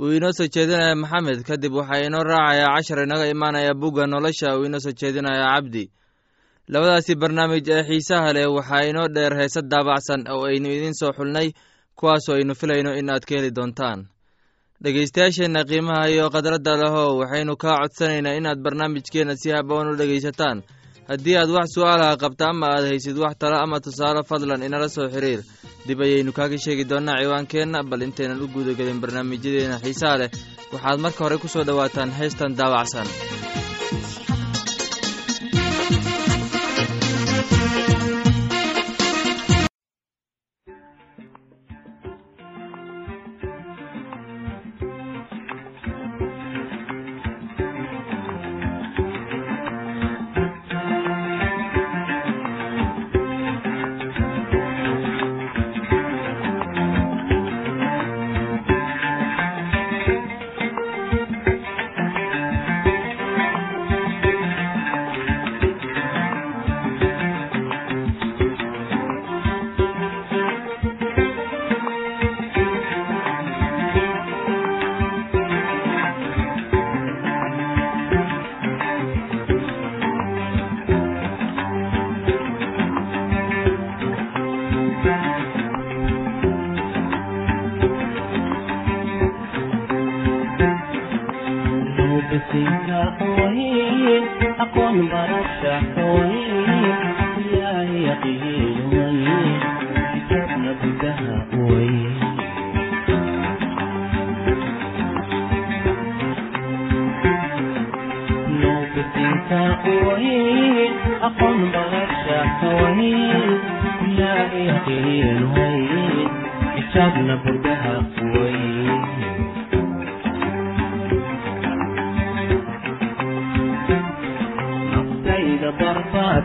uu inoo soo jeedinaya maxamed kadib waxaa inoo raacayaa cashar inaga imaanaya bugga nolosha uu inoo soo jeedinaya cabdi labadaasi barnaamij ee xiisaha leh waxaa inoo dheer heese daabacsan oo aynu idiin soo xulnay kuwaasoo aynu filayno in aad ka heli doontaan. Dhegaystayaasheenna qiimaha iyo khadradda lehow waxaynu kaa codsanaynaa inaad barnaamijkeenna si haboon u dhegaysataan haddii aad wax su'aalaha qabta ama aad haysid wax talo ama tusaale fadlan inala soo xiriir. Dib ayaynu kaaga sheegi doonnaa ciwaankeenna bal intaynan u guudagelin barnaamijyadeena xiisaha leh. Waxaad marka hore ku soo dhowaataan heestan daawacsan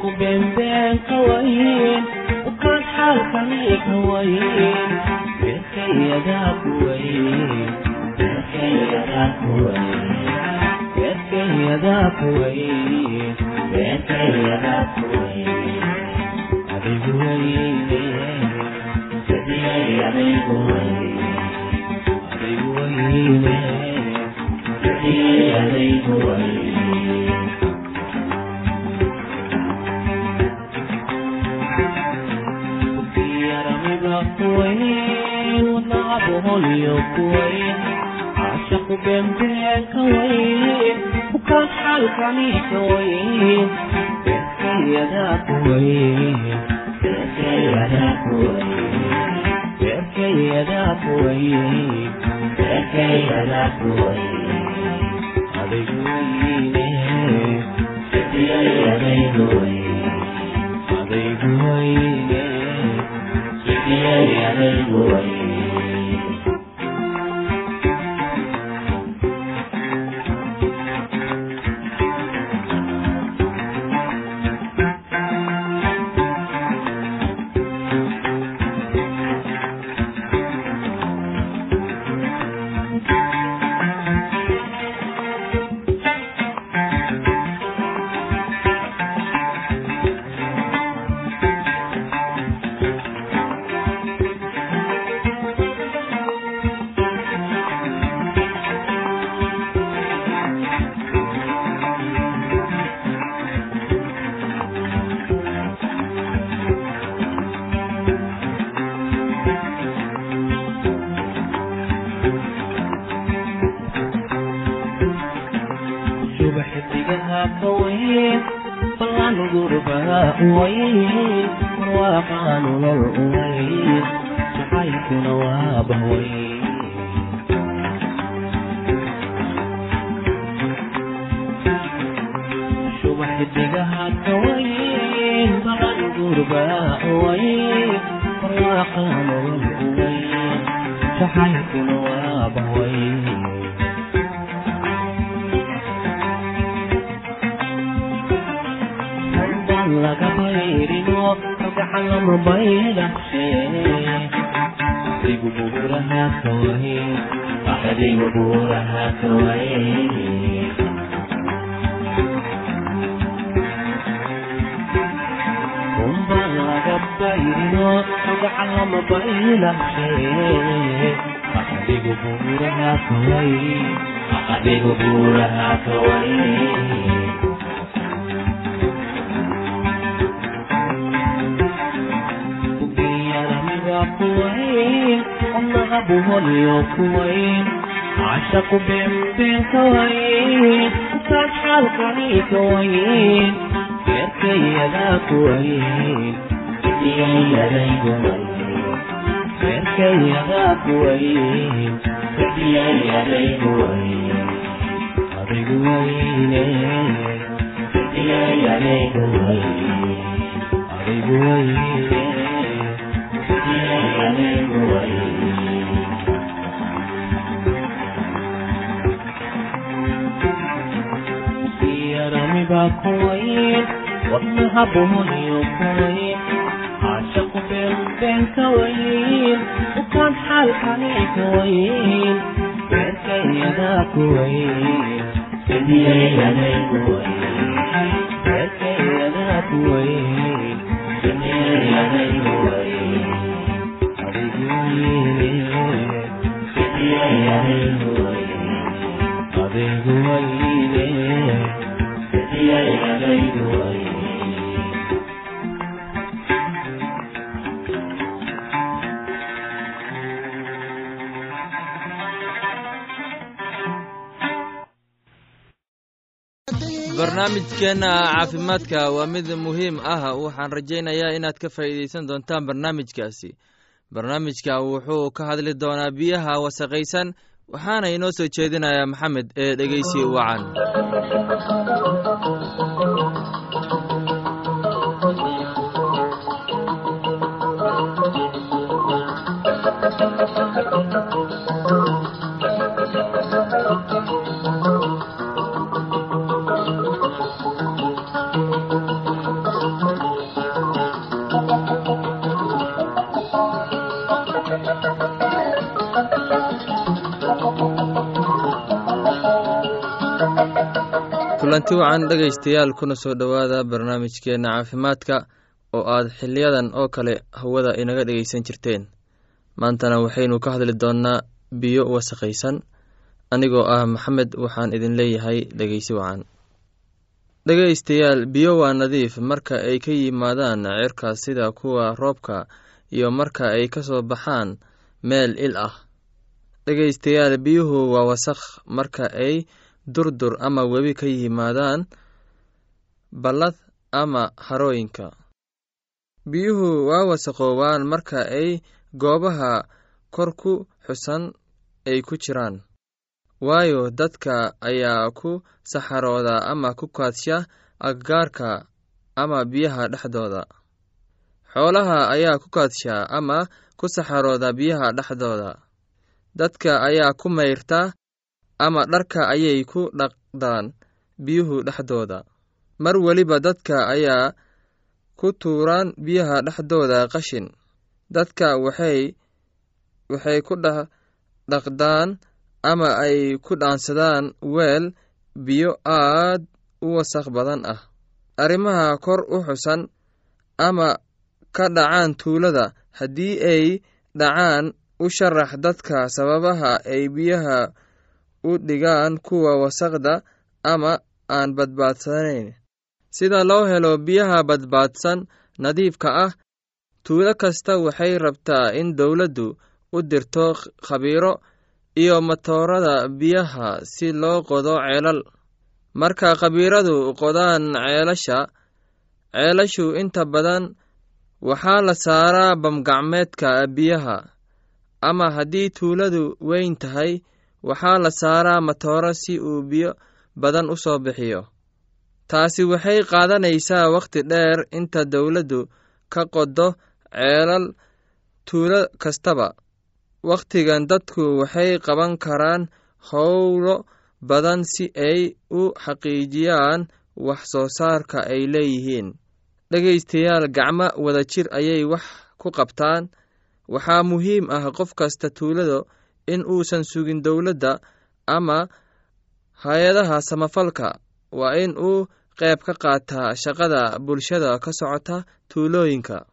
ku beenbeenka wayn ukaan xaalkaniika wayn beerkayadaa ku wayn beerkayadaa ku wayn beerkayadaa ku wayn beerkayadaa ku wayn adigu wayn sadiyay adigu wayn adigu wayn sadiyay adigu wayn kuweyn caashiqu beenbeelka weyn kukaas xaalkaniika weyn beerkayadaa kuweyn beerkayadaa kuweyn beerkayadaa kuweyn beerkayadaa kuweyn adigu weyne sidiyayadaygu weyn adigu weyne sidiyayadaygu weyn jooga xifdigaha qaweyn ballan gurbaa uwayn warwaaqaa nolol uwayn jacaylkuna waa bahwayn bayrino gacanlama baydhaqshe adigu buuraha kaway adigu buuraha kaway umba laga bayrino gacanlama baydhaqshe adigu buuraha kaway adigu buuraha kaway kuwayn wadnaha buholyo kuwayn cashaqu beenbeen kawayn intaas xaalkani kawayn beerkayadaa kuwayn iyayaday beerkayadaa kuwayn wadnaha buhoniyo kuwayn caashaqu beenbeen kawayn ukaan xaalkani kawayn beerkayadaa kuwayn sidiyayaday kuwayn beerkayadaa kuwayn sidiyayaday kuwayn barnaamijkeenna caafimaadka waa mid muhiim ah. Waxaan rajaynayaa inaad ka faa'iidaysan doontaan barnaamijkaasi barnaamijka wuxuu ka hadli doonaa biyaha wasaqaysan waxaana inoo soo jeedinayaa maxamed ee dhegeysi wacan kulanti wacan dhegaystayaal kuna soo dhowaada barnaamijkeenna caafimaadka oo aad xiliyadan oo kale hawada inaga dhegaysan jirteen. Maantana waxaynu ka hadli doonnaa biyo wasaqaysan anigoo ah maxamed waxaan idin leeyahay dhegeysi wacan. Dhegaystayaal biyo waa nadiif. Marka ay ka yimaadaan cirka sida kuwa roobka iyo marka ay ka soo baxaan meel il ah. Dhegaystayaal biyuhu waa wasakh. Marka ay durdur ama webi ka yimaadaan ballad ama harooyinka. Biyuhu waa wasaqoobaan marka ay goobaha kor ku xusan ay ku jiraan. Waayo dadka ayaa ku saxarooda ama ku kaadsha aggaarka ama biyaha dhexdooda. Xoolaha ayaa ku kaadsha ama ku saxarooda biyaha dhexdooda. Dadka ayaa ku mayrta ama dharka ayay ku dhaqdaan biyuhu dhexdooda. Mar weliba dadka ayaa ku tuuraan biyaha dhexdooda qashin. Dadka waxay waxay ku dhaqdaan ama ay ku dhaansadaan weel biyo aad u wasakh badan ah. Arrimaha kor u xusan ama ka dhacaan tuulada haddii ay dhacaan u sharax dadka sababaha ay biyaha u dhigaan kuwa wasaqda ama aan badbaadsanayn sida loo helo biyaha badbaadsan nadiifka ah tuulo kasta waxay rabtaa in dowladdu u dirto khabiiro iyo matoorada biyaha si loo qodo ceelal. Marka khabiiradu qodaan ceelasha ceelashu inta badan waxaa la saaraa bamgacmeedka biyaha ama haddii tuuladu weyn tahay waxaa la saaraa matooro si uu biyo badan u soo bixiyo. Taasi waxay qaadanaysaa wakhti dheer inta dowladdu ka qodo ceelal tuulo kastaba. Wakhtigan dadku waxay qaban karaan howlo badan si ay u xaqiijiyaan wax soo saarka ay leeyihiin. Dhegaystayaal gacmo wadajir ayay wax ku qabtaan. Waxaa muhiim ah qof kasta tuulada in uusan sugin dowladda ama hay'adaha samafalka. Waa in uu qayb ka qaataa shaqada bulshada ka socota tuulooyinka.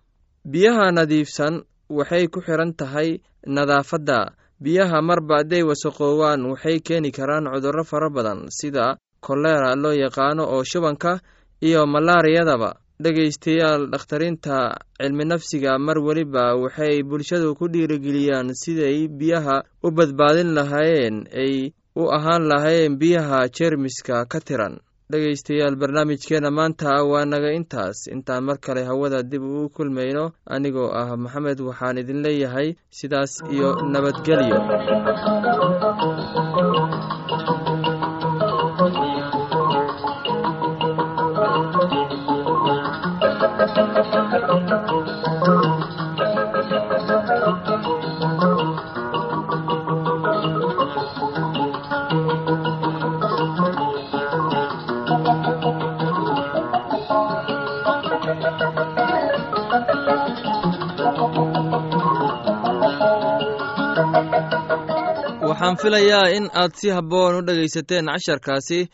Biyaha nadiifsan waxay ku xiran tahay nadaafadda. Biyaha marba hadday wasaqoowaan waxay keeni karaan cudurro fara badan sida kolera loo yaqaano oo shubanka iyo malaariyadaba dhegaystayaal dhakhtariinta cilmi nafsiga mar weliba waxay bulshadu ku dhiirigeliyaan siday biyaha u badbaadin lahaayeen ay u ahaan lahaayeen biyaha jeermiska ka tiran. Dhegaystayaal barnaamijkeena maanta waa naga intaas. Intaan mar kale hawada dib ugu kulmayno. Anigoo ah maxamed waxaan idin leeyahay sidaas iyo nabadgelyo waxaan filayaa in aad si habboon u dhegaysateen casharkaasi.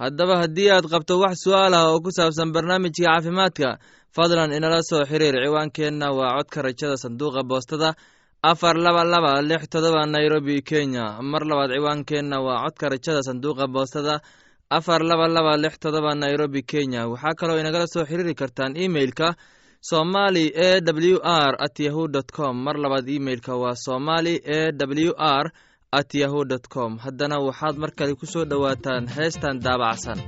Haddaba haddii aad qabto wax su'aal ah oo ku saabsan barnaamijka caafimaadka fadlan inala soo xiriir ciwaankeenna waa codka rajada sanduuqa boostada afar laba laba lix todoba nairobi kenya. Mar labaad ciwaankeenna waa codka rajada sanduuqa boostada afar laba laba lix todoba nairobi kenya. Waxaa kaloo inagala soo xiriiri kartaan emeilka somali e w r at yahu dt com. Mar labaad emeilka waa somali e w r at yahu dt com. Haddana waxaad mar kale ku soo dhowaataan heestan daabacsan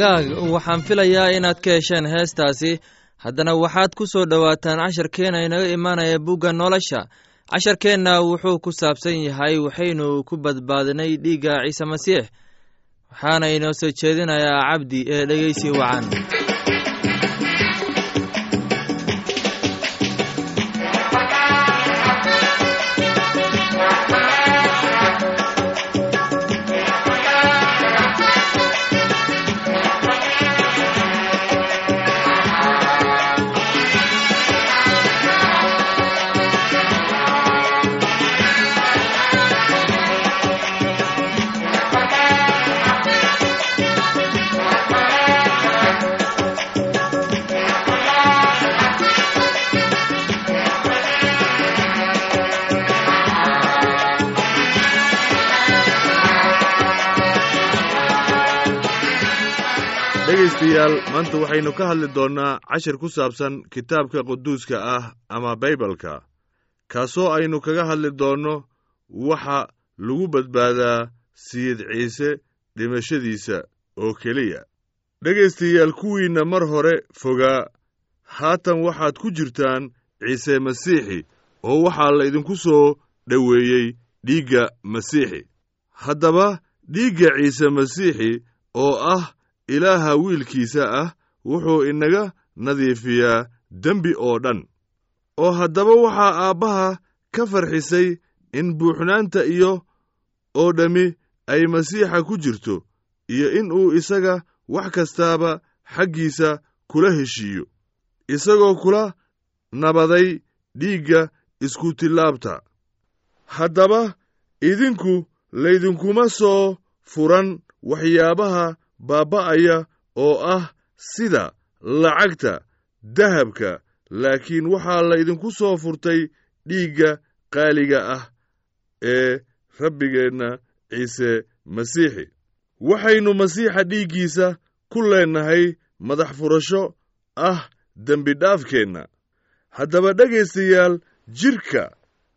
waa hagaag waxaan filayaa inaad ka hesheen heestaasi. Haddana waxaad ku soo dhowaataan casharkeenna inaga imaanaya bugga nolosha. Casharkeenna wuxuu ku saabsan yahay waxaynu ku badbaadinay dhiigga ciise masiix waxaana inoo soo jeedinayaa cabdi ee dhegeysi wacan dhegaystayaal maanta waxaynu ka hadli doonnaa cashir ku saabsan kitaabka quduuska ah ama baybalka. Kaasoo aynu kaga hadli doonno waxa lagu badbaadaa sayid ciise dhimashadiisa oo keliya. Dhegaystayaal kuwiinna mar hore fogaa haatan waxaad ku jirtaan ciise masiixi oo waxaa la idinku soo dhoweeyey dhiigga masiixi. Haddaba dhiigga ciise masiixi oo ah ilaaha wiilkiisa ah wuxuu inaga nadiifiyaa dembi oo dhan. Oo haddaba waxaa aabbaha ka farxisay in buuxnaanta iyo oo dhammi ay masiixa ku jirto iyo in uu isaga wax kastaaba xaggiisa kula heshiiyo isagoo kula nabaday dhiigga iskutillaabta haddaba idinku laydinkuma soo furan waxyaabaha baabba'aya oo ah sida lacagta dahabka laakiin waxaa laydinku soo furtay dhiigga qaaliga ah ee rabbigeenna ciise masiixi. Waxaynu masiixa dhiiggiisa ku leennahay madax furasho ah dembidhaafkeenna haddaba dhegaystayaal jidhka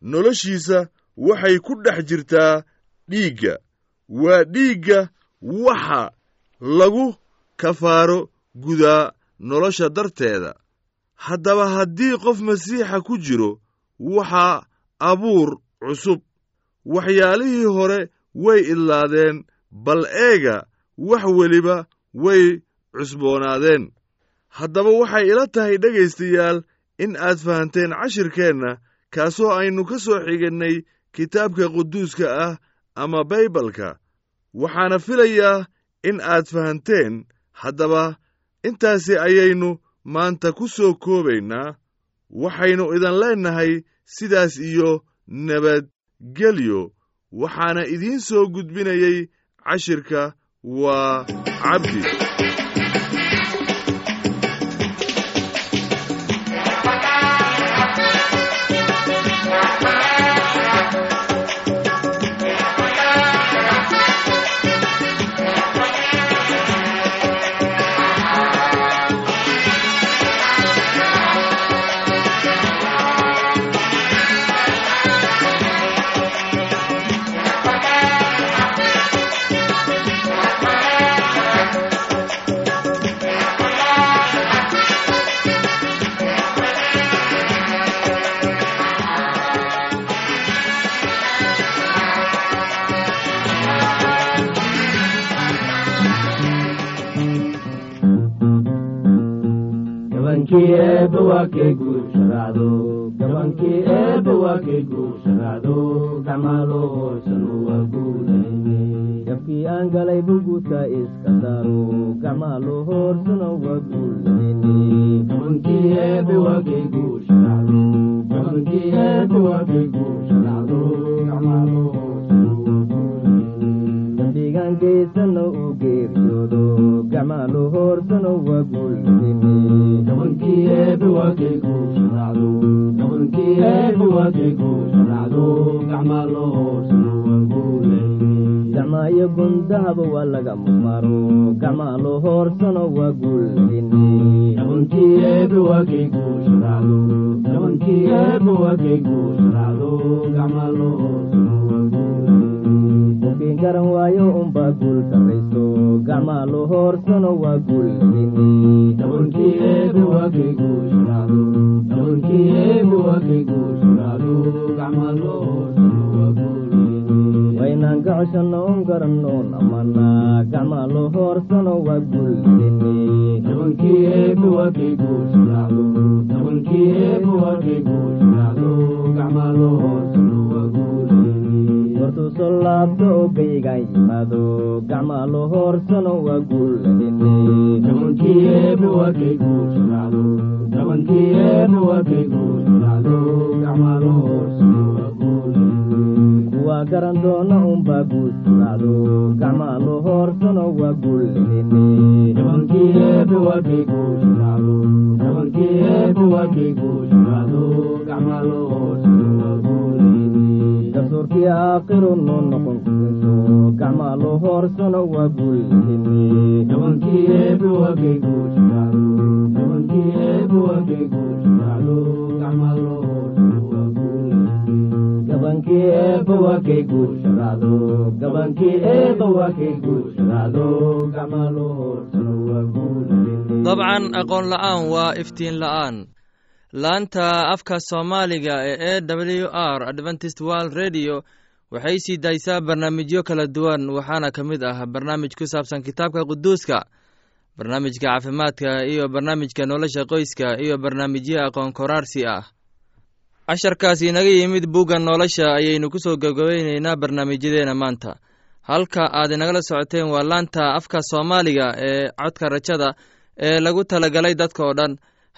noloshiisa waxay ku dhex jirtaa dhiigga. Waa dhiigga waxa lagu kafaaro gudaa nolosha darteeda. Haddaba haddii qof masiixa ku jiro waxaa abuur cusub. Waxyaalihii hore way idlaadeen bal eega wax weliba way cusboonaadeen. Haddaba waxay ila tahay dhegaystayaal in aad fahanteen cashirkeenna kaasoo aynu ka soo xigannay kitaabka quduuska ah ama baybalka. Waxaana filayaa in aad fahanteen haddaba intaasi ayaynu maanta ku soo koobaynaa waxaynu idan leennahay sidaas iyo nabadgelyo waxaana idiin soo gudbinayey cashirka waa cabdi kay guursharaacdo gabankii eebba waa kay guursharaacdo gacmaalo hoosanu waa guulayne jabkii aan galay buguta iska daaro gacmaalo hoorsano waa guulayne gabankii eebba waa kay guursharaacdo gabankii eebba waa kay guursharaacdo gacmaalo kay guursharaacdo gacmaalo hoosanu waa guulayne gacmaayo gundahaba waa laga mudmaaro gacmaalo hoorsano waa guulayne guulayne garan waayo unbaa guul sarrayso gacmaa loo hoorsano waa guul waynaan gacoshanno un garannoon ammanaa gacmaa loo hoorsano waa guul ladini dabankii eebe waa kay guushanaado dabankii eebe waa kay guushanaado gacmaa loo hoorsano waa guulayni wartuu soo laabto oo gaygaan yimaado gacmaa loo hoorsano waa guul ladini dabankii eebe waa kay guushanaado dabankii eebe waa kay guushanaado gacmaa loo hoorsano waa guulayni kuwaa garan doona unbaa guul suraacdo gacmaa loo hoorsano waa guul garsoorkii aakhiru noo noqon kurinso gacmaa loo hoorsano waa guul ladini dabankii eebe waa kay guushanaado dabankii eebe waa kay guushanaado gacmaa loo hoorsano waa guulayni gabankii eebba waa kay guusharaado gabankii eebba waa kay guusharaado gacmaa loo hoorsano waa guul ladini dabcan aqoon la'aan waa iftiin la'aan laanta afka soomaaliga ee e w r adventist world radio waxay sii daysaa barnaamijyo kala duwan waxaana ka mid ah barnaamij ku saabsan kitaabka quduuska barnaamijka caafimaadka iyo barnaamijka nolosha qoyska iyo barnaamijyo aqoon koraarsi ah. Casharkaas inaga yimid bugga nolosha ayaynu ku soo gabgabayneynaa barnaamijyadeena maanta. Halka aad inagala socoteen waa laanta afka soomaaliga ee codka rajada ee lagu talagalay dadka oo dhan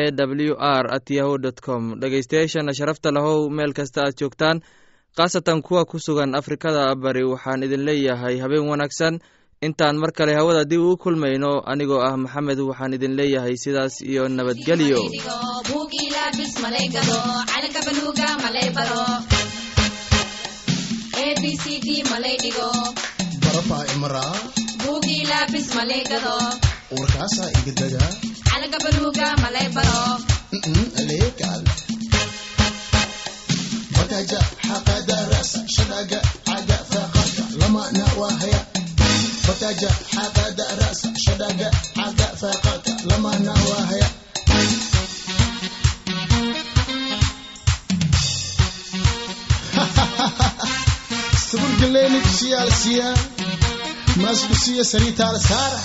e w r at yahu dt com. Dhegeystayaashana sharafta lahow meel kasta aad joogtaan. Khaasatan kuwa ku sugan afrikada bari waxaan idin leeyahay habeen wanaagsan. Intaan mar kale hawada dib ugu kulmayno anigoo ah maxamed waxaan idin leeyahay sidaas iyo nabadgelyo. Warkaasaa iga calanka baluuga malay baro aleekaal bagaja xaqada rasa shadaga caga faqaka lamana wahaya. Bagaja xaqada rasa shadaga caga faqaka lamana wahaya. Saburgaleeni kusiyaal siya maas kusiya sariitaal saara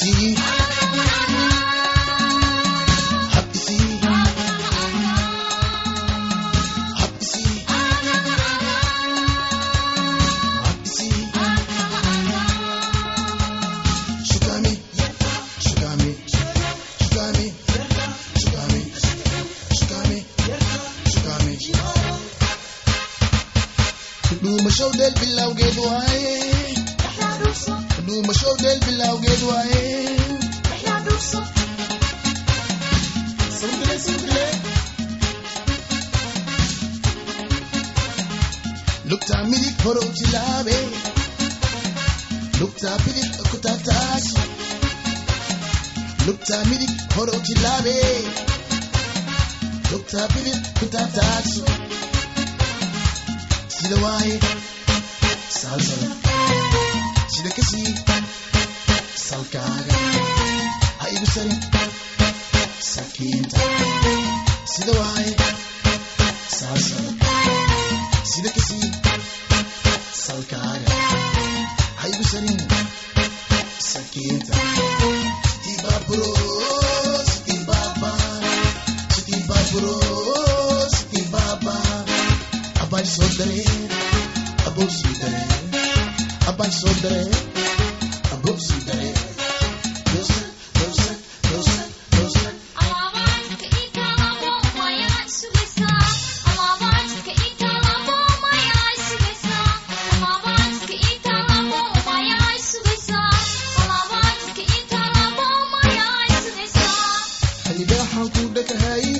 Habsii. kusafiri kutatatu sidawahi salsal sida ka sii salkaaga ha igu sarin salkiinta sidawahi halkuu dhakahaayey